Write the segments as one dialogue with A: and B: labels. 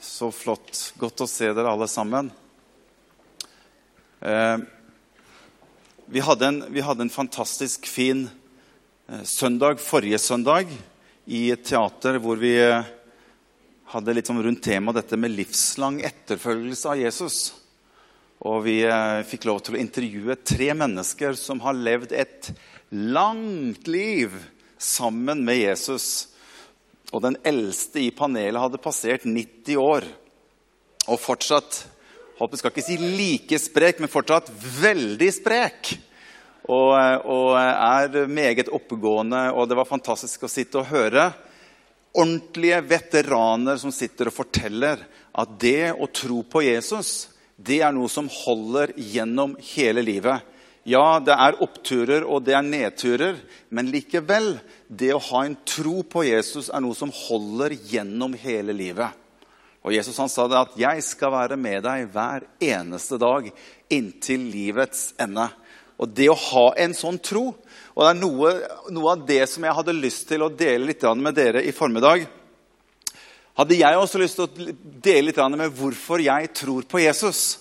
A: Så flott. Godt å se dere alle sammen. Eh, vi, hadde en, vi, hadde en, fantastisk fin eh, søndag forrige søndag i et teater hvor vi eh, hadde litt sånn rundt temaet dette med livslang etterfølgelse av Jesus. Og vi eh, fikk lov til å intervjue tre mennesker som har levd et langt liv sammen med Jesus. Og den eldste i panelet hadde passert 90 år. Og fortsatt håper jeg skal ikke si like sprek, men fortsatt veldig sprek. Og, og, er meget oppegående. Og det var fantastisk å sitte og høre ordentlige veteraner som sitter og forteller at det å tro på Jesus, det er noe som holder gjennom hele livet. Ja, det er oppturer og det er nedturer, men likevel det å ha en tro på Jesus er noe som holder gjennom hele livet. Og Jesus han sa det at 'jeg skal være med deg hver eneste dag inntil livets ende'. Og det å ha en sånn tro Og det er noe, noe av det som jeg hadde lyst til å dele litt med dere i formiddag. Hadde jeg også lyst til å dele litt med hvorfor jeg tror på Jesus.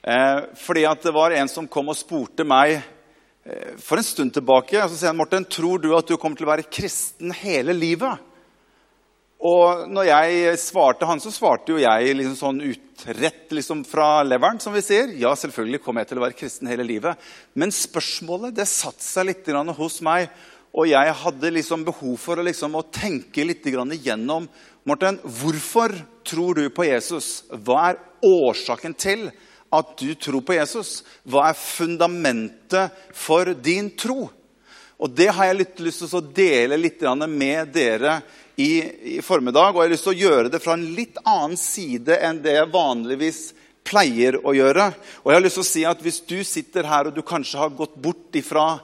A: Eh, fordi at det var en som kom og spurte meg eh, for en stund tilbake. Og så sier han, 'Morten, tror du at du kommer til å være kristen hele livet?' Og når jeg svarte han, så svarte jo jeg liksom sånn utrett liksom fra leveren, som vi sier. Ja, selvfølgelig kommer jeg til å være kristen hele livet. Men spørsmålet det satte seg litt hos meg, og jeg hadde liksom behov for å, liksom, å tenke litt igjennom Morten, hvorfor tror du på Jesus? Hva er årsaken til at du tror på Jesus? Hva er fundamentet for din tro? Og Det har jeg litt lyst til å dele litt med dere i, i, formiddag. Og jeg har lyst til å gjøre det fra en litt annen side enn det jeg vanligvis pleier å gjøre. Og jeg har lyst til å si at Hvis du sitter her og du kanskje har gått bort ifra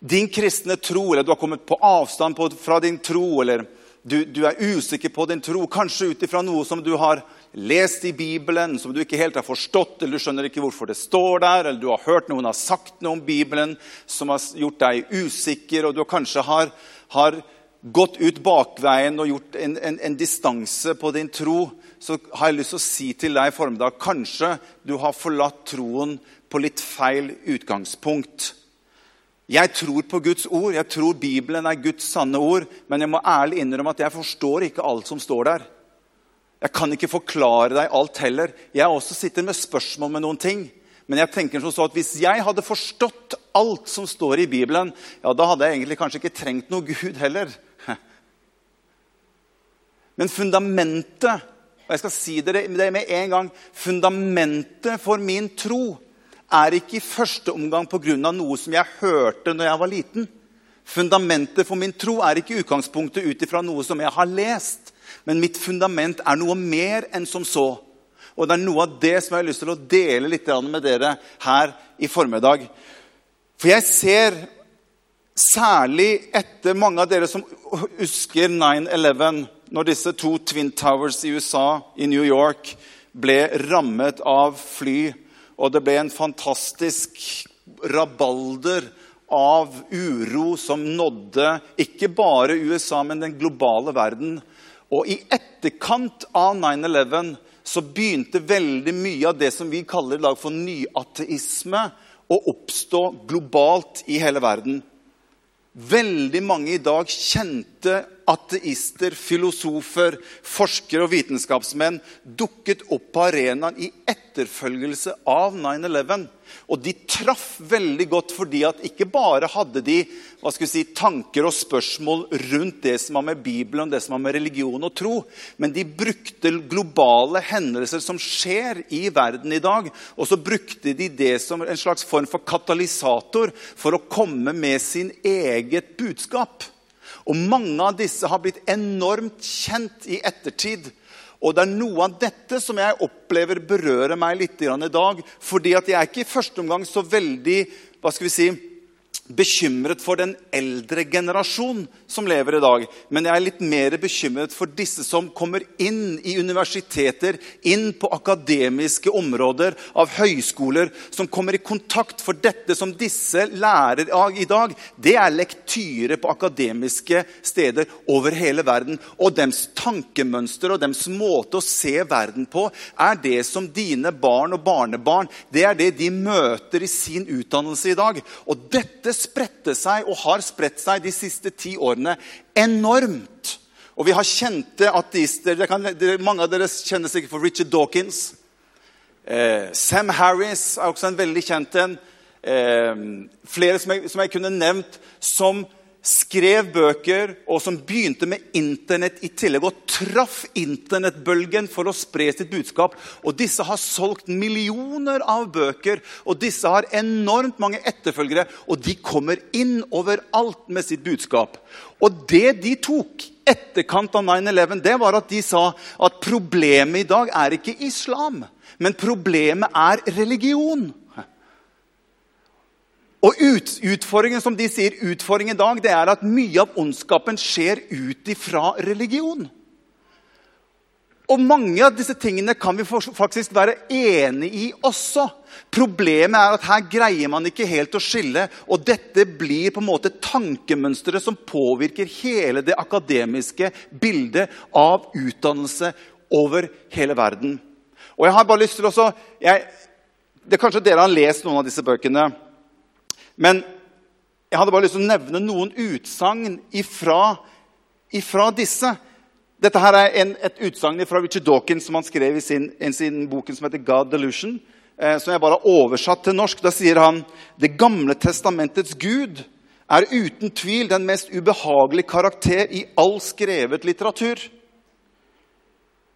A: din kristne tro, eller du har kommet på avstand på, fra din tro, eller du, du, er usikker på din tro, kanskje ut ifra noe som du har lest i Bibelen som du ikke helt har forstått, eller du skjønner ikke hvorfor det står der, eller du har hørt noen har sagt noe om Bibelen som har gjort deg usikker, og du kanskje har, har gått ut bakveien og gjort en, en, en, distanse på din tro, så har jeg lyst til å si til deg i formiddag kanskje du har forlatt troen på litt feil utgangspunkt. Jeg tror på Guds ord, jeg tror Bibelen er Guds sanne ord, men jeg må ærlig innrømme at jeg forstår ikke alt som står der. Jeg kan ikke forklare deg alt heller. Jeg også sitter med spørsmål med noen ting. Men jeg tenker som så at hvis jeg hadde forstått alt som står i Bibelen, ja, da hadde jeg egentlig kanskje ikke trengt noe Gud heller. Men fundamentet og jeg skal si det med en gang, fundamentet for min tro er ikke i første omgang pga. noe som jeg hørte når jeg var liten. Fundamentet for min tro er ikke utgangspunktet ut ifra noe som jeg har lest. Men mitt fundament er noe mer enn som så. Og det er noe av det som jeg har lyst til å dele litt med dere her i formiddag. For jeg ser, særlig etter mange av dere som husker 9-11, når disse to Twin Towers i USA, i New York, ble rammet av fly, og det ble en fantastisk rabalder av uro som nådde ikke bare USA, men den globale verden. Og i etterkant av 9-11 så begynte veldig mye av det som vi kaller i dag for nyateisme, å oppstå globalt i hele verden. Veldig mange i dag kjente ateister, filosofer, forskere og vitenskapsmenn dukket opp på arenaen i etterfølgelse av 9-11. Og de traff veldig godt fordi at ikke bare hadde de hva skal vi si, tanker og spørsmål rundt det som har med Bibelen det som har med religion og tro, men de brukte globale hendelser som skjer i verden i dag, og så brukte de det som en slags form for katalysator for å komme med sin eget budskap. Og mange av disse har blitt enormt kjent i ettertid. Og det er noe av dette som jeg opplever berører meg litt i dag. fordi at jeg er ikke i første omgang så veldig hva skal vi si, bekymret for den eldre generasjon som lever i dag. Men jeg er litt mer bekymret for disse som kommer inn i universiteter, inn på akademiske områder av høyskoler, som kommer i kontakt. For dette som disse lærer av i dag, det er lektyre på akademiske steder over hele verden. Og dems tankemønster og dems måte å se verden på er det som dine barn og barnebarn det er det de møter i sin utdannelse i dag. Og dette spredte seg og har spredt seg de siste ti årene enormt. Og vi har kjente ateister. Kan, mange av dere kjenner sikkert for Richard Dawkins. Eh, Sam Harris er også en veldig kjent en. Eh, flere som jeg, som jeg kunne nevnt, som skrev bøker, og som begynte med Internett i tillegg, og traff internettbølgen for å spre sitt budskap. Og disse har solgt millioner av bøker, og disse har enormt mange etterfølgere. Og de kommer inn overalt med sitt budskap. Og det de tok etterkant av 9-11, det var at de sa at problemet i dag er ikke islam, men problemet er religion. Og ut, utfordringen som de sier, utfordringen i dag, det er at mye av ondskapen skjer ut ifra religion. Og mange av disse tingene kan vi faktisk være enig i også. Problemet er at her greier man ikke helt å skille, og dette blir på en måte tankemønsteret som påvirker hele det akademiske bildet av utdannelse over hele verden. Og jeg har bare lyst til å jeg, det Kanskje dere har lest noen av disse bøkene. Men jeg hadde bare lyst til å nevne noen utsagn ifra, ifra, disse. Dette her er en, et utsagn fra Richard Dawkins som han skrev i sin, i sin boken som heter God Delusion. Eh, som jeg bare har oversatt til norsk. Da sier han Det gamle testamentets Gud er uten tvil den mest ubehagelige karakter i all skrevet litteratur.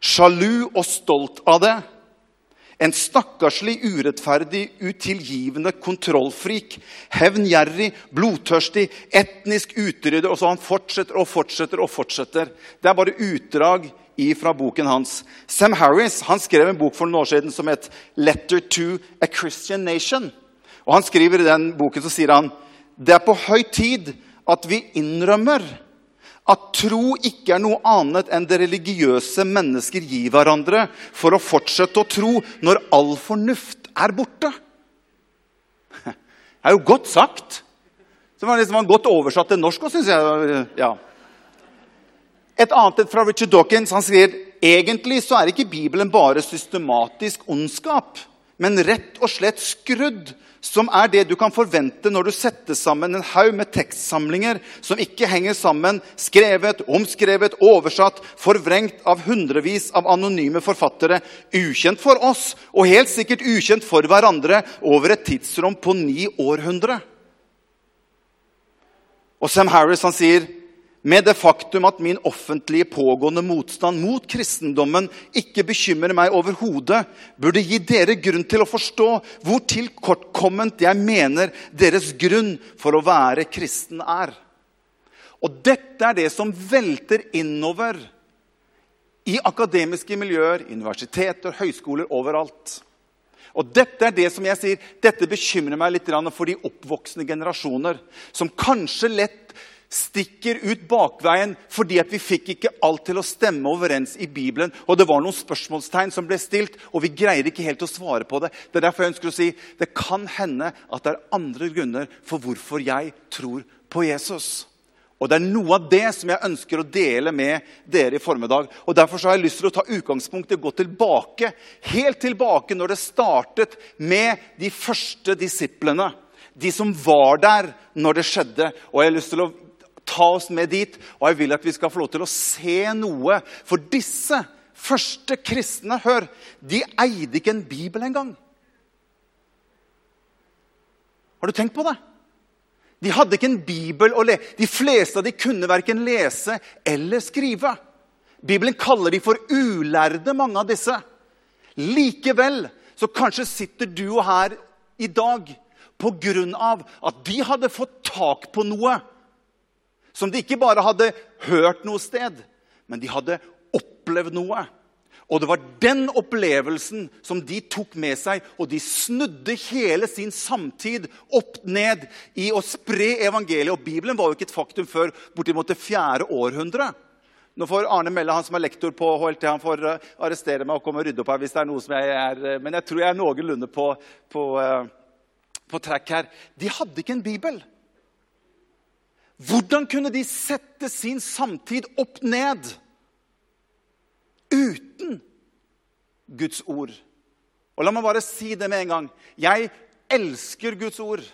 A: Sjalu og stolt av det en stakkarslig, urettferdig, utilgivende kontrollfrik. Hevngjerrig, blodtørstig, etnisk utrydder. Og så han fortsetter og fortsetter og fortsetter. Det er bare utdrag fra boken hans. Sam Harris han skrev en bok for noen år siden som het 'Letter to a Christian Nation'. Og han skriver I den boken så sier han det er på høy tid at vi innrømmer at tro ikke er noe annet enn det religiøse mennesker gir hverandre for å fortsette å tro når all fornuft er borte. Det er jo godt sagt. Det var liksom godt oversatt til norsk syns jeg. Ja. Et annet fra Richard Dawkins han sier egentlig så er ikke Bibelen bare systematisk ondskap, men rett og slett skrudd som er det du kan forvente når du setter sammen en haug med tekstsamlinger som ikke henger sammen, skrevet, omskrevet, oversatt, forvrengt av hundrevis av anonyme forfattere, ukjent for oss og helt sikkert ukjent for hverandre over et tidsrom på ni århundre. Og Sam Harris han sier med det faktum at min offentlige pågående motstand mot kristendommen ikke bekymrer meg overhodet, burde gi dere grunn til å forstå hvor tilkortkomment jeg mener deres grunn for å være kristen er. Og dette er det som velter innover i akademiske miljøer, universiteter, høyskoler, overalt. Og dette er det som jeg sier, dette bekymrer meg litt for de oppvoksende generasjoner, som kanskje lett stikker ut bakveien fordi at vi fikk ikke alt til å stemme overens i Bibelen. Og det var noen spørsmålstegn som ble stilt, og vi greier ikke helt å svare på det. Det er derfor jeg ønsker å si det kan hende at det er andre grunner for hvorfor jeg tror på Jesus. Og Det er noe av det som jeg ønsker å dele med dere i formiddag. Og Derfor har jeg lyst til å ta utgangspunkt i gå tilbake, helt tilbake når det startet med de første disiplene. De som var der når det skjedde. Og jeg har lyst til å ta oss med dit. Og jeg vil at vi skal få lov til å se noe. For disse første kristne, hør, de eide ikke en bibel engang. Har du tenkt på det? De hadde ikke en bibel å lese. De fleste av de kunne verken lese eller skrive. Bibelen kaller de for ulærde, mange av disse. Likevel så kanskje sitter du her i dag på grunn av at de hadde fått tak på noe som de ikke bare hadde hørt noe sted, men de hadde opplevd noe. Og det var den opplevelsen som de tok med seg, og de snudde hele sin samtid opp ned i å spre evangeliet. Og Bibelen var jo ikke et faktum før bortimot det fjerde århundre. Nå får Arne Melle, han som er lektor på HLT, han får eh, arrestere meg og komme og rydde opp her hvis det er noe som jeg er eh, Men jeg tror jeg er noenlunde på, på, uh, på trekk her. De hadde ikke en bibel. Hvordan kunne de sette sin samtid opp ned uten Guds ord? Og la meg bare si det med en gang. Jeg elsker Guds ord.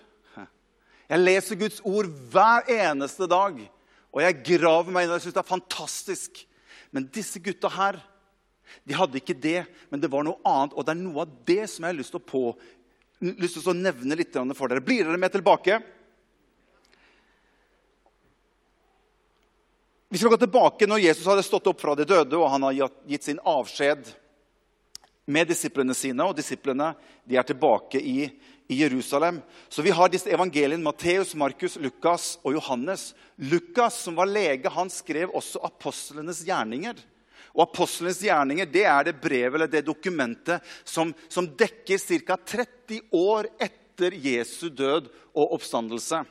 A: Jeg leser Guds ord hver eneste dag. Og jeg graver meg inn, og jeg syns det er fantastisk. Men disse gutta her, de hadde ikke det, men det var noe annet. Og det er noe av det som jeg har lyst til å, på, lyst til å nevne litt for dere. Blir dere med tilbake? Vi skal gå tilbake når Jesus hadde stått opp fra de døde, og han har gitt sin avskjed med disiplene sine. Og disiplene de er tilbake i i Jerusalem. Så vi har disse evangeliene Matteus, Markus, Lukas og Johannes. Lukas, som var lege, han skrev også apostlenes gjerninger. Og apostlenes gjerninger det er det brevet eller det dokumentet som, som dekker ca. 30 år etter Jesu død og oppstandelse.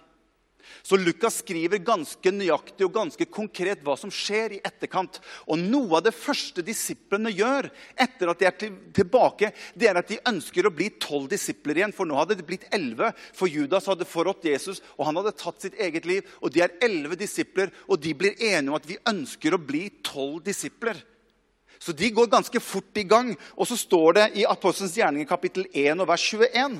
A: Så Lukas skriver ganske nøyaktig og ganske konkret hva som skjer i etterkant. Og Noe av det første disiplene gjør etter at de er tilbake, det er at de ønsker å bli tolv disipler igjen. For nå hadde det blitt elleve, for Judas hadde forrådt Jesus, og han hadde tatt sitt eget liv. Og de er elleve disipler, og de blir enige om at vi ønsker å bli tolv disipler. Så de går ganske fort i gang. Og så står det i Apostelens gjerninger kapittel 1 og vers 21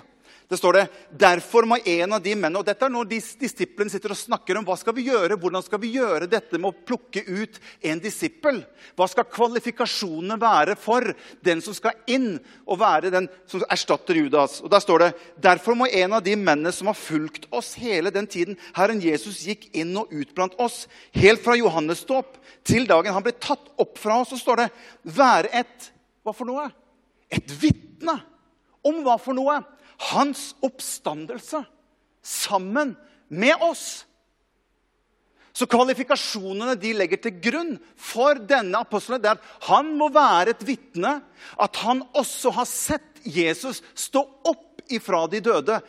A: det står det, Derfor må en av de mennene Og dette er når de disiplene sitter og snakker om hva skal vi gjøre, hvordan skal vi gjøre dette med å plukke ut en disippel. Hva skal kvalifikasjonene være for den som skal inn og være den som erstatter Judas? Og Der står det derfor må en av de mennene som har fulgt oss hele den tiden Herren Jesus gikk inn og ut blant oss, helt fra Johannes dåp til dagen han ble tatt opp fra oss, så står det være et Hva for noe? Et vitne. Om hva for noe? Hans oppstandelse sammen med oss. Så kvalifikasjonene de legger til grunn for denne apostelen, det er at han må være et vitne. At han også har sett Jesus stå opp ifra de døde.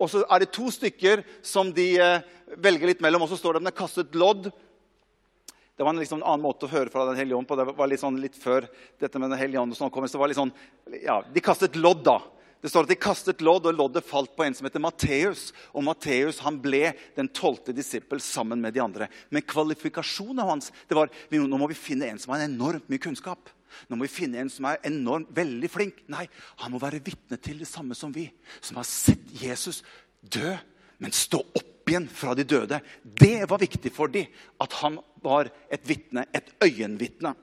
A: Og så er det to stykker som de eh, velger litt mellom. Og så står det at de har kastet lodd. Det var en liksom annen måte å høre fra Den hellige ånd på. Det var litt, sånn, litt før dette med Den hellige ånd. sånn kom, så var litt sånn, ja, De kastet lodd, da. Det står at de kastet lodd, og loddet falt på en som heter Matteus. Og Matteus ble den tolvte disippel sammen med de andre. Men kvalifikasjonen hans det var nå må vi finne en som har enormt mye kunnskap. Nå må vi finne en som er enormt veldig flink. Nei, han må være vitne til det samme som vi. Som har sett Jesus dø, men stå opp igjen fra de døde. Det var viktig for dem at han var et vitne, et øyenvitne.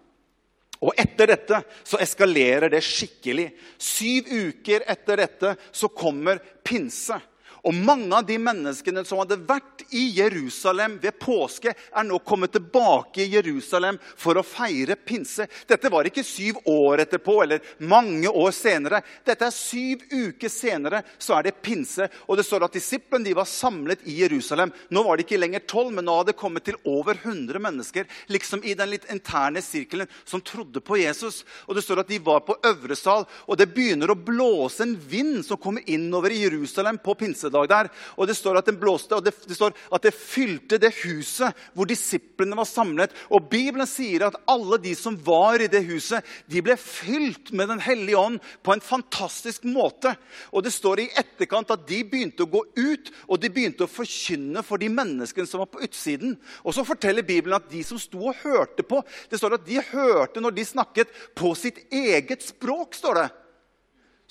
A: Og etter dette så eskalerer det skikkelig. Syv uker etter dette så kommer pinse. Og mange av de menneskene som hadde vært i Jerusalem ved påske, er nå kommet tilbake i Jerusalem for å feire pinse. Dette var ikke syv år etterpå eller mange år senere. Dette er syv uker senere, så er det pinse. Og det står at disiplene de var samlet i Jerusalem. Nå var det ikke lenger tolv, men nå hadde det kommet til over 100 mennesker. Liksom i den litt interne sirkelen som trodde på Jesus. Og det står at de var på øvre sal, og det begynner å blåse en vind som kommer innover i Jerusalem på pinse pinsedag der. Og det står at den blåste, og det, det, står at det fylte det huset hvor disiplene var samlet. Og Bibelen sier at alle de som var i det huset, de ble fylt med Den hellige ånd på en fantastisk måte. Og det står i etterkant at de begynte å gå ut, og de begynte å forkynne for de menneskene som var på utsiden. Og så forteller Bibelen at de som sto og hørte på, det står at de hørte når de snakket på sitt eget språk. står det.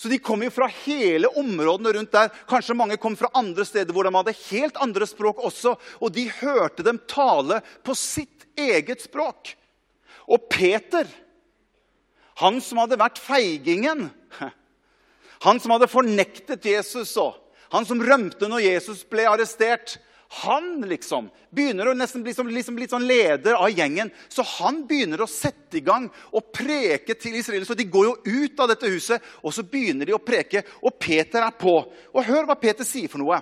A: Så de kom jo fra hele områdene rundt der. Kanskje mange kom fra andre steder hvor de hadde helt andre språk også. Og de hørte dem tale på sitt eget språk. Og Peter, han som hadde vært feigingen, han som hadde fornektet Jesus, og han som rømte når Jesus ble arrestert, han liksom begynner å nesten bli som, liksom, litt sånn leder av gjengen. Så han begynner å sette i gang og preke til Israel. Så de går jo ut av dette huset, og så begynner de å preke. Og Peter er på. Og hør hva Peter sier for noe.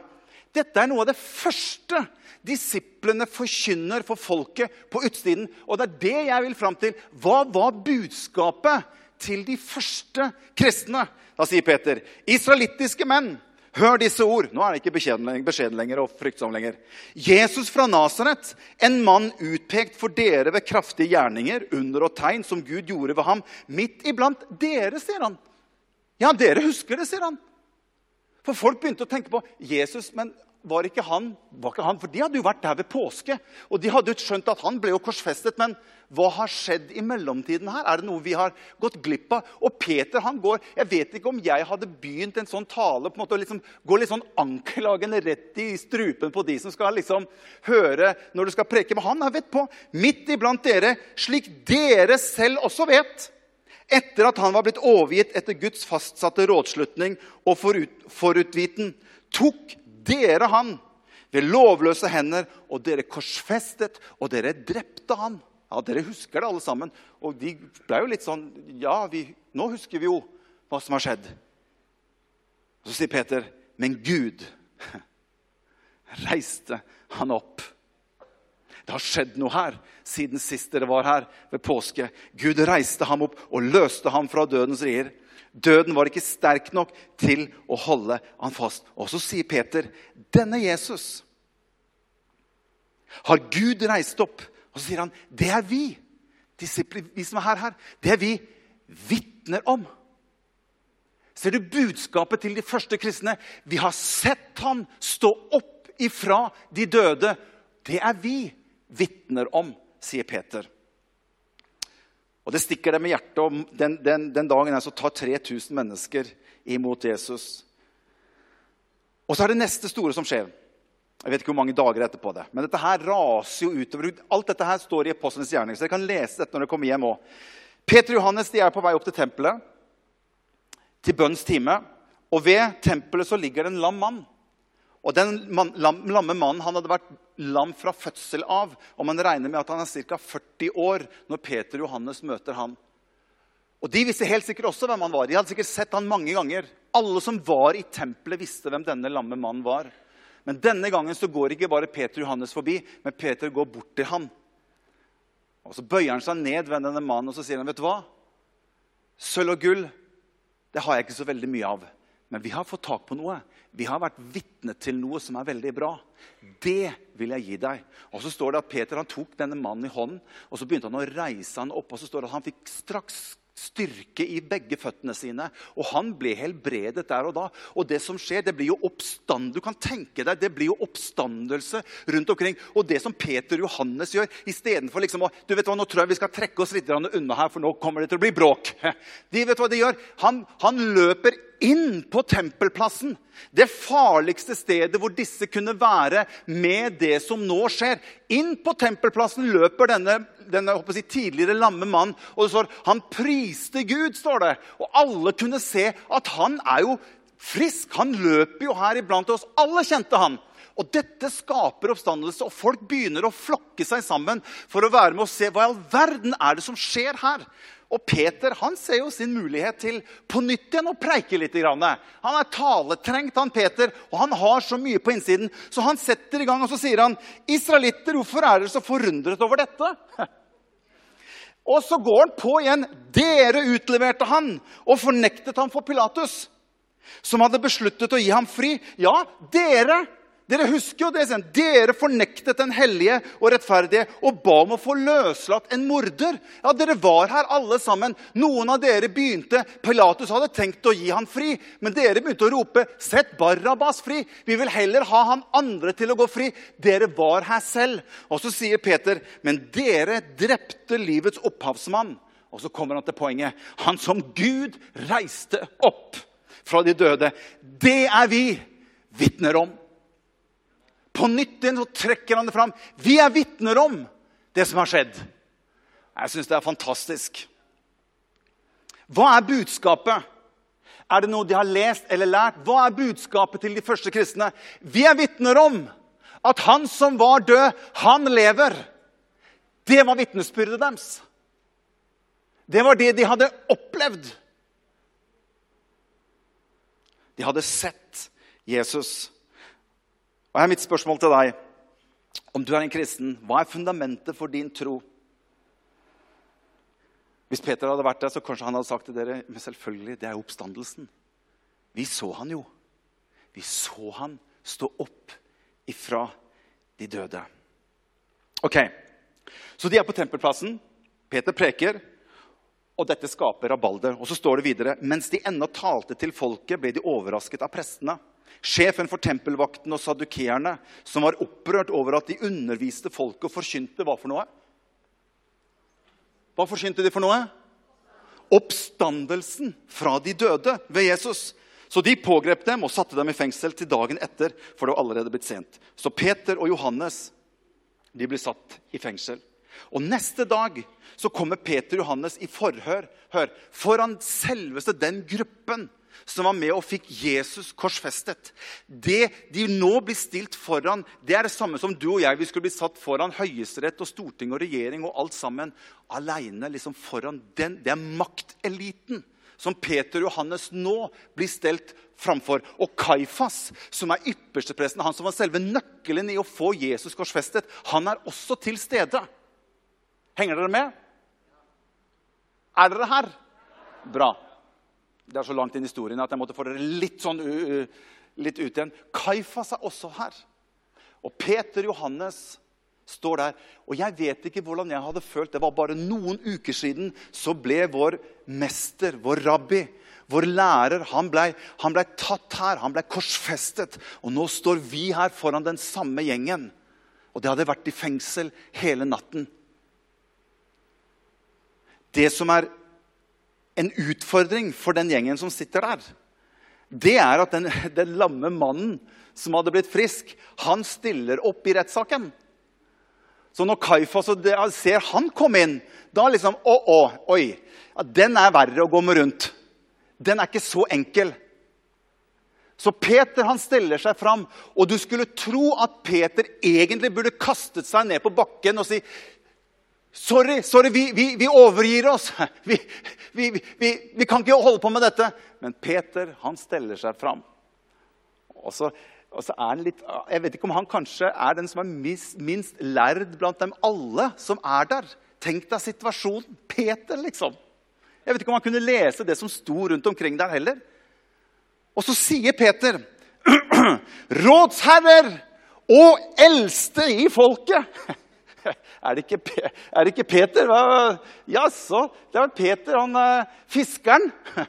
A: Dette er noe av det første disiplene forkynner for folket på utsiden. Og det er det jeg vil fram til. Hva var budskapet til de første kristne? Da sier Peter, israelittiske menn, hør disse ord. Nå er det ikke beskjeden lenger og fryktsom lenger. Jesus fra Nasaret, en mann utpekt for dere ved kraftige gjerninger, under og tegn som Gud gjorde ved ham, midt iblant dere, sier han. Ja, dere husker det, sier han. For folk begynte å tenke på Jesus, men var ikke han, var ikke han For de hadde jo vært der ved påske. Og de hadde jo skjønt at han ble jo korsfestet. Men hva har skjedd i mellomtiden her? Er det noe vi har gått glipp av? Og Peter han går Jeg vet ikke om jeg hadde begynt en sånn tale på en måte å liksom, gå litt sånn anklagende rett i strupen på de som skal liksom høre når du skal preke. Men han er vet på, midt iblant dere, slik dere selv også vet etter at han var blitt overgitt etter Guds fastsatte rådslutning og forut, forutviten, tok dere han ved lovløse hender, og dere korsfestet, og dere drepte han. Ja, Dere husker det, alle sammen. Og de ble jo litt sånn Ja, vi, nå husker vi jo hva som har skjedd. Og så sier Peter, men Gud reiste han opp. Det har skjedd noe her siden sist dere var her ved påske. Gud reiste ham opp og løste ham fra dødens rier. Døden var ikke sterk nok til å holde han fast. Og så sier Peter, denne Jesus har Gud reist opp. Og så sier han, det er vi, vi som er her, her, det er vi vitner om. Ser du budskapet til de første kristne? Vi har sett han stå opp ifra de døde. Det er vi vitner om, sier Peter. Og Det stikker dem i hjertet. og Den, den, den dagen her så tar 3000 mennesker imot Jesus. Og så er det neste store som skjer. Jeg vet ikke hvor mange dager etterpå det. Men dette her raser jo utover. Alt dette her står i Apostlenes gjerning. Så dere kan lese dette når dere kommer hjem òg. Peter og Johannes de er på vei opp til tempelet til bønns time. Og ved tempelet så ligger det en lam mann. Og den lamme mannen han hadde vært lam fra fødsel av. Og man regner med at han er ca. 40 år når Peter og Johannes møter han. Og De visste helt sikkert også hvem han var. De hadde sikkert sett han mange ganger. Alle som var i tempelet, visste hvem denne lamme mannen var. Men denne gangen så går ikke bare Peter og Johannes forbi, men Peter går bort til ham. Og Så bøyer han seg ned ved denne mannen og så sier han, vet du hva? Sølv og gull det har jeg ikke så veldig mye av. Men vi har fått tak på noe. Vi har vært vitne til noe som er veldig bra. Det vil jeg gi deg. Og så står det at Peter tok denne mannen i hånden og så begynte han å reise han opp. og så står det at Han fikk straks styrke i begge føttene sine. Og han ble helbredet der og da. Og det som skjer, det blir jo oppstand. Du kan tenke deg, det blir jo oppstandelse rundt omkring. Og det som Peter og Johannes gjør, istedenfor liksom du vet hva, Nå tror jeg vi skal trekke oss litt unna her, for nå kommer det til å bli bråk. De vet hva de gjør. Han, han løper inn på tempelplassen. Det farligste stedet hvor disse kunne være med det som nå skjer. Inn på tempelplassen løper denne, denne jeg, tidligere lamme mannen. Og det står han priste Gud. står det. Og alle kunne se at han er jo frisk. Han løper jo her iblant oss. Alle kjente han. Og Dette skaper oppstandelse, og folk begynner å flokke seg sammen for å være med og se hva i all verden er det som skjer her. Og Peter han ser jo sin mulighet til på nytt igjen å preike litt. Han er taletrengt, han Peter, og han har så mye på innsiden. Så han setter i gang og så sier han, 'Israelitter, hvorfor er dere så forundret over dette?' Og så går han på igjen. 'Dere utleverte han og fornektet ham for Pilatus.' Som hadde besluttet å gi ham fri. Ja, dere dere husker jo det. Dere fornektet den hellige og rettferdige og ba om å få løslatt en morder. Ja, Dere var her alle sammen. Noen av dere begynte Pilatus hadde tenkt å gi han fri, men dere begynte å rope 'Sett Barrabas fri'. Vi vil heller ha han andre til å gå fri. Dere var her selv. Og så sier Peter, 'Men dere drepte livets opphavsmann'. Og så kommer han til poenget. Han som Gud reiste opp fra de døde. Det er vi vitner om. På nytt igjen så trekker han det fram. Vi er vitner om det som har skjedd. Jeg syns det er fantastisk. Hva er budskapet? Er det noe de har lest eller lært? Hva er budskapet til de første kristne? Vi er vitner om at han som var død, han lever. Det var vitnesbyrdet deres. Det var det de hadde opplevd. De hadde sett Jesus. Og her er mitt spørsmål til deg. Om du er en kristen, hva er fundamentet for din tro? Hvis Peter hadde vært der, så kanskje han hadde sagt til dere men selvfølgelig, det er oppstandelsen. Vi så han jo. Vi så han stå opp ifra de døde. Ok, Så de er på tempelplassen. Peter preker, og dette skaper rabalder. Og så står det videre mens de ennå talte til folket, ble de overrasket av prestene. Sjefen for tempelvakten og sadukeerne, som var opprørt over at de underviste folket og forkynte hva for noe? Hva forkynte de for noe? Oppstandelsen fra de døde ved Jesus. Så de pågrep dem og satte dem i fengsel til dagen etter, for det var allerede blitt sent. Så Peter og Johannes de ble satt i fengsel. Og Neste dag så kommer Peter og Johannes i forhør hør, foran selveste den gruppen som var med og fikk Jesus korsfestet. Det de nå blir stilt foran, det er det samme som du og jeg. Vi skulle bli satt foran Høyesterett og storting og regjering og alt sammen aleine liksom foran den. Det er makteliten som Peter og Johannes nå blir stelt framfor. Og Kaifas, som er ypperstepresten, han som var selve nøkkelen i å få Jesus korsfestet, han er også til stede. Henger dere med? Er dere her? Bra. Det er så langt inn i historien at jeg måtte få dere litt, sånn, litt ut igjen. Kaifas er også her. Og Peter Johannes står der. Og jeg vet ikke hvordan jeg hadde følt. Det var bare noen uker siden så ble vår mester, vår rabbi, vår lærer, han blei ble tatt her. Han ble korsfestet. Og nå står vi her foran den samme gjengen. Og det hadde vært i fengsel hele natten. Det som er en utfordring for den gjengen som sitter der, det er at den, den lamme mannen som hadde blitt frisk, han stiller opp i rettssaken. Så når Kaifas ser han komme inn, da liksom Å, å, oi. Ja, den er verre å gå med rundt. Den er ikke så enkel. Så Peter han stiller seg fram, og du skulle tro at Peter egentlig burde kastet seg ned på bakken og si Sorry, sorry, vi, vi, vi overgir oss. Vi, vi, kan ikke holde på med dette. Men Peter han steller seg fram. Og så, og så, er han litt, Jeg vet ikke om han kanskje er den som er minst, minst lærd blant dem alle som er der. Tenk deg situasjonen. Peter, liksom. Jeg vet ikke om han kunne lese det som sto rundt omkring der heller. Og så sier Peter, rådsherrer og eldste i folket er det ikke, er det ikke Peter? Jaså, det var Peter, han eh, fiskeren.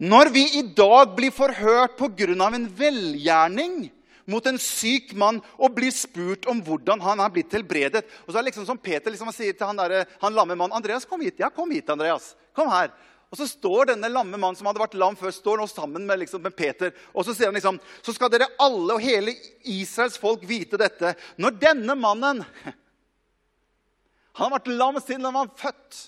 A: Når vi i dag blir forhørt pga. en velgjerning mot en syk mann og blir spurt om hvordan han har blitt helbredet Og så er det liksom som Peter liksom sier til han, der, han lamme mannen 'Andreas, kom hit.' 'Ja, kom hit, Andreas. Kom her.' Og så står denne lamme mannen som hadde vært lam før, står nå sammen med, liksom, med, Peter. Og så sier han liksom Så skal dere alle og hele Israels folk vite dette. Når denne mannen Han har vært lam siden han var født.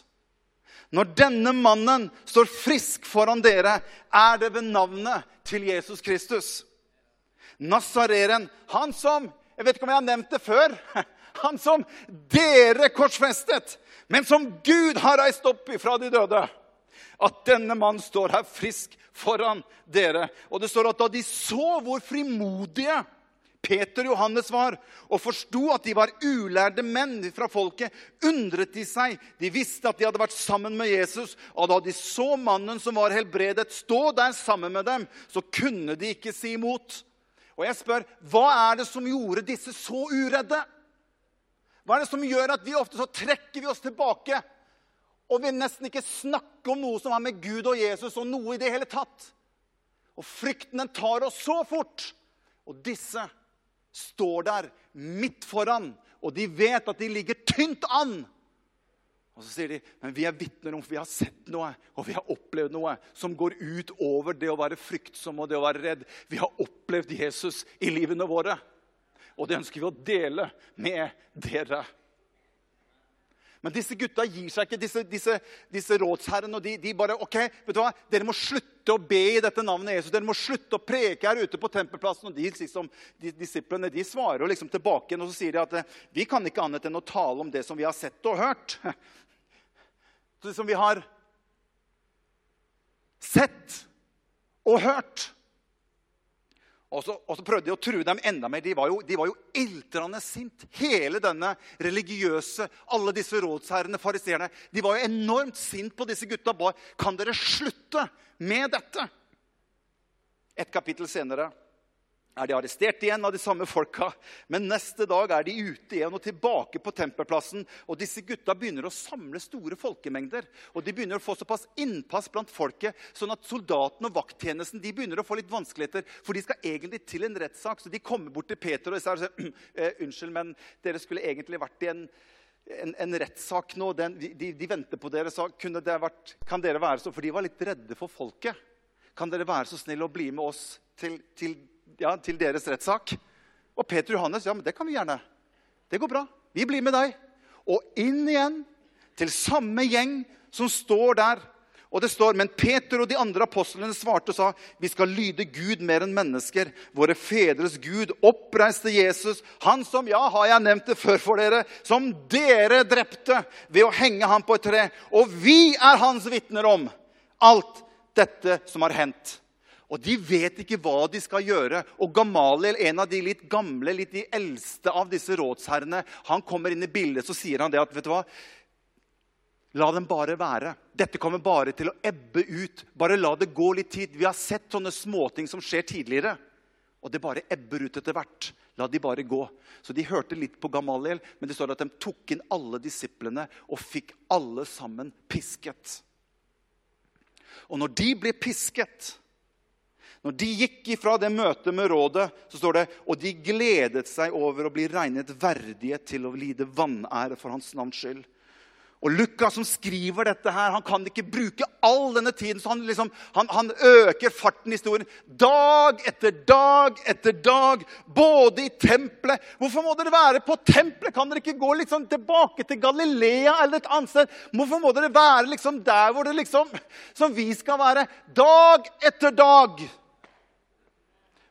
A: Når denne mannen står frisk foran dere, er det ved navnet til Jesus Kristus. Nazareren, han som Jeg vet ikke om jeg har nevnt det før. Han som dere korsfestet, men som Gud har reist opp ifra de døde at denne mannen står her frisk foran dere. Og det står at da de så hvor frimodige Peter og Johannes var, og forsto at de var ulærde menn fra folket, undret de seg. De visste at de hadde vært sammen med Jesus. Og da de så mannen som var helbredet, stå der sammen med dem, så kunne de ikke si imot. Og jeg spør, hva er det som gjorde disse så uredde? Hva er det som gjør at vi ofte så trekker vi oss tilbake? Og vil nesten ikke snakke om noe som har med Gud og Jesus og noe i det hele tatt. Og frykten den tar oss så fort. Og disse står der midt foran, og de vet at de ligger tynt an. Og så sier de men vi er vitner om for vi har sett noe og vi har opplevd noe som går ut over det å være fryktsom og det å være redd. Vi har opplevd Jesus i livene våre, og det ønsker vi å dele med dere. Men disse gutta gir seg ikke, disse, disse, disse rådsherrene. og de, de, bare ok, vet du hva, Dere må slutte å be i dette navnet Jesus. Dere må slutte å preke her ute på tempelplassen. Og de, liksom, de disiplene de svarer liksom tilbake og så sier de at eh, vi kan ikke annet enn å tale om det som vi har sett og hørt. Det som vi har sett og hørt. Og så, og så, prøvde de å true dem enda mer. De var jo, de jo iltrende sint. Hele denne religiøse, alle disse rådsherrene, fariseerne, de var jo enormt sint på disse gutta. Kan dere slutte med dette? Et kapittel senere er de arrestert igjen av de samme folka. Men neste dag er de ute igjen og tilbake på tempelplassen. Og disse gutta begynner å samle store folkemengder. Og de begynner å få såpass innpass blant folket sånn at soldatene og vakttjenesten de begynner å få litt vanskeligheter. For de skal egentlig til en rettssak. Så de kommer bort til Peter og sier eh, unnskyld, men dere skulle egentlig vært i en en, en rettssak nå. Den, de, de, venter på dere. Så det vært, kan dere være så, For de var litt redde for folket. Kan dere være så snill å bli med oss til, til ja, til deres rettssak. Og Peter og Johannes ja, men det kan vi gjerne. Det går bra. Vi blir med deg. Og inn igjen til samme gjeng som står der. Og det står, Men Peter og de andre apostlene svarte og sa, vi skal lyde Gud mer enn mennesker. Våre fedres Gud oppreiste Jesus, han som, ja, har jeg nevnt det før for dere, som dere drepte ved å henge ham på et tre. Og vi er hans vitner om alt dette som har hendt. Og de vet ikke hva de skal gjøre. Og Gamaliel, en av de litt gamle, litt de eldste av disse rådsherrene, han kommer inn i bildet så sier han det at vet du hva? La dem bare være. Dette kommer bare til å ebbe ut. Bare la det gå litt tid. Vi har sett sånne småting som skjer tidligere. Og det bare ebber ut etter hvert. La de bare gå. Så de hørte litt på Gamaliel, men det står at de tok inn alle disiplene og fikk alle sammen pisket. Og når de blir pisket når de gikk ifra det møtet med rådet, så står det og de gledet seg over å bli regnet verdige til å lide vanære for hans navns skyld. Og Lukas som skriver dette, her, han kan ikke bruke all denne tiden. så Han, liksom, han, han øker farten i historien. Dag etter dag etter dag, både i tempelet Hvorfor må dere være på tempelet? Kan dere ikke gå liksom tilbake til Galilea eller et annet sted? Hvorfor må dere være liksom der hvor det liksom, som vi skal være? Dag etter dag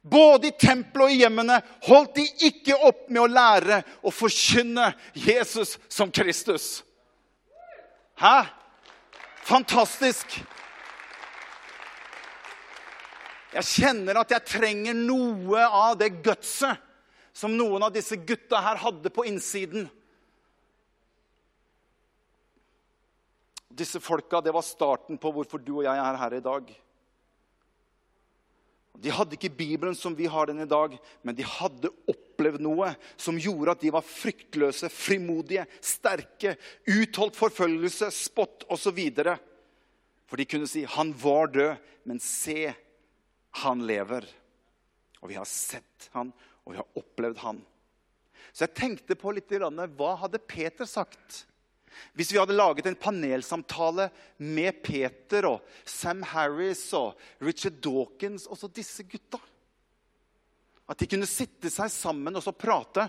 A: både i tempelet og i hjemmene holdt de ikke opp med å lære og forkynne Jesus som Kristus. Hæ? Fantastisk. Jeg kjenner at jeg trenger noe av det gutset som noen av disse gutta her hadde på innsiden. Disse folka, det var starten på hvorfor du og jeg er her i dag. De hadde ikke Bibelen som vi har den i dag, men de hadde opplevd noe som gjorde at de var fryktløse, frimodige, sterke, utholdt forfølgelse, spott osv. For de kunne si 'Han var død, men se, han lever'. Og vi har sett han, og vi har opplevd han. Så jeg tenkte på litt hva hadde Peter sagt hvis vi hadde laget en panelsamtale med Peter og Sam Harris og Richard Dawkins, og så disse gutta At de kunne sitte seg sammen og så prate.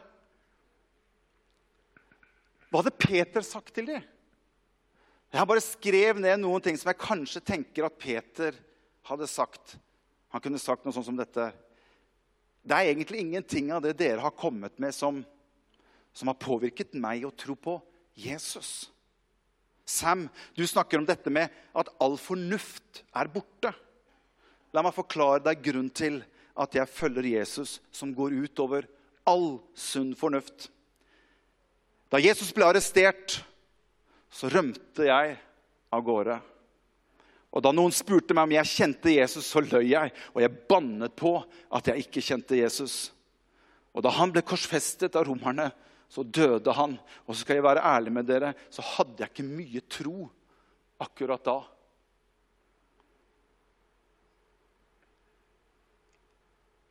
A: Hva hadde Peter sagt til dem? Jeg har bare skrevet ned noen ting som jeg kanskje tenker at Peter hadde sagt. Han kunne sagt noe sånt som dette. Det er egentlig ingenting av det dere har kommet med, som, som har påvirket meg å tro på Jesus. Sam, du snakker om dette med at all fornuft er borte. La meg forklare deg grunnen til at jeg følger Jesus, som går utover all sunn fornuft. Da Jesus ble arrestert, så rømte jeg av gårde. Og Da noen spurte meg om jeg kjente Jesus, så løy jeg, og jeg bannet på at jeg ikke kjente Jesus. Og Da han ble korsfestet av romerne, så døde han. Og så skal jeg være ærlig med dere, så hadde jeg ikke mye tro akkurat da.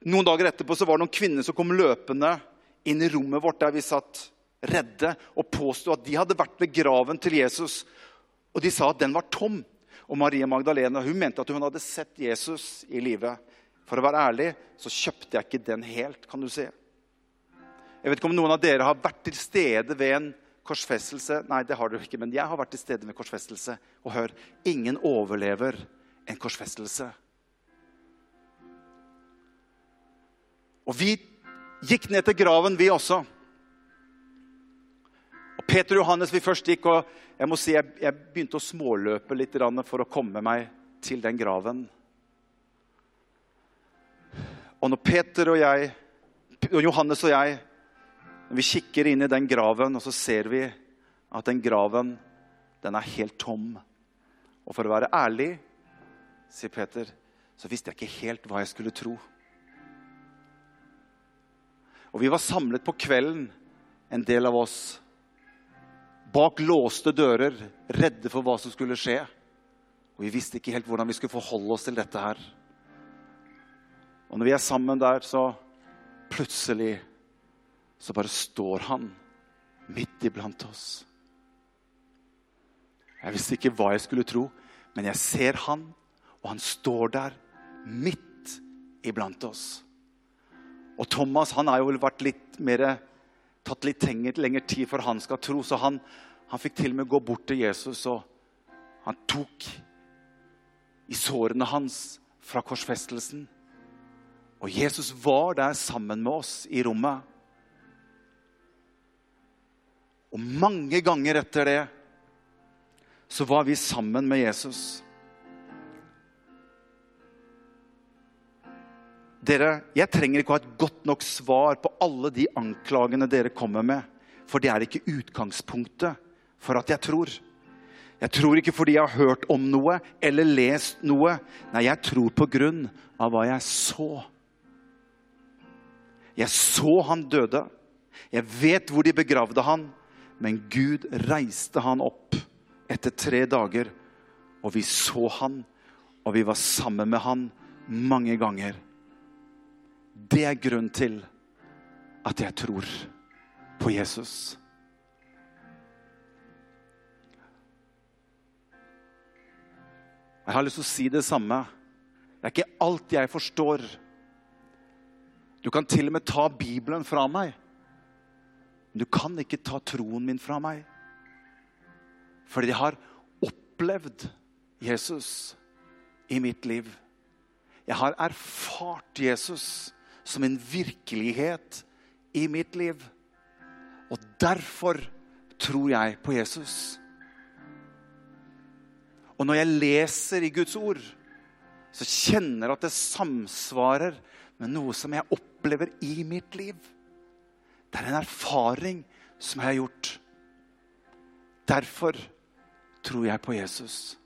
A: Noen dager etterpå så var det noen kvinner som kom løpende inn i rommet vårt der vi satt redde, og påsto at de hadde vært ved graven til Jesus. Og de sa at den var tom. Og Maria Magdalena hun mente at hun hadde sett Jesus i live. For å være ærlig så kjøpte jeg ikke den helt. kan du se. Jeg vet ikke om noen av dere har vært til stede ved en korsfestelse. Nei, det har dere ikke, men jeg har vært til stede ved korsfestelse. Og hør, ingen overlever en korsfestelse. Og vi gikk ned til graven, vi også. Og Peter og Johannes, vi først gikk, og jeg må si, jeg, jeg begynte å småløpe litt for å komme meg til den graven. Og når Peter og jeg, Johannes og jeg vi kikker inn i den graven, og så ser vi at den graven den er helt tom. Og for å være ærlig, sier Peter, så visste jeg ikke helt hva jeg skulle tro. Og vi var samlet på kvelden, en del av oss, bak låste dører, redde for hva som skulle skje. Og vi visste ikke helt hvordan vi skulle forholde oss til dette her. Og når vi er sammen der, så plutselig så bare står han midt iblant oss. Jeg visste ikke hva jeg skulle tro, men jeg ser han, og han står der midt iblant oss. Og Thomas han har jo vært litt mer, tatt litt lengre tid for han skal tro, så han, han fikk til og med gå bort til Jesus, og han tok i sårene hans fra korsfestelsen. Og Jesus var der sammen med oss i rommet. Og mange ganger etter det så var vi sammen med Jesus. Dere, Jeg trenger ikke å ha et godt nok svar på alle de anklagene dere kommer med. For det er ikke utgangspunktet for at jeg tror. Jeg tror ikke fordi jeg har hørt om noe eller lest noe. Nei, jeg tror på grunn av hva jeg så. Jeg så han døde. Jeg vet hvor de begravde han. Men Gud reiste han opp etter tre dager, og vi så han, og vi var sammen med han mange ganger. Det er grunnen til at jeg tror på Jesus. Jeg har lyst til å si det samme. Det er ikke alt jeg forstår. Du kan til og med ta Bibelen fra meg. Men du kan ikke ta troen min fra meg. Fordi jeg har opplevd Jesus i mitt liv. Jeg har erfart Jesus som en virkelighet i mitt liv. Og derfor tror jeg på Jesus. Og når jeg leser i Guds ord, så kjenner jeg at det samsvarer med noe som jeg opplever i mitt liv. Det er en erfaring som jeg har gjort. Derfor tror jeg på Jesus.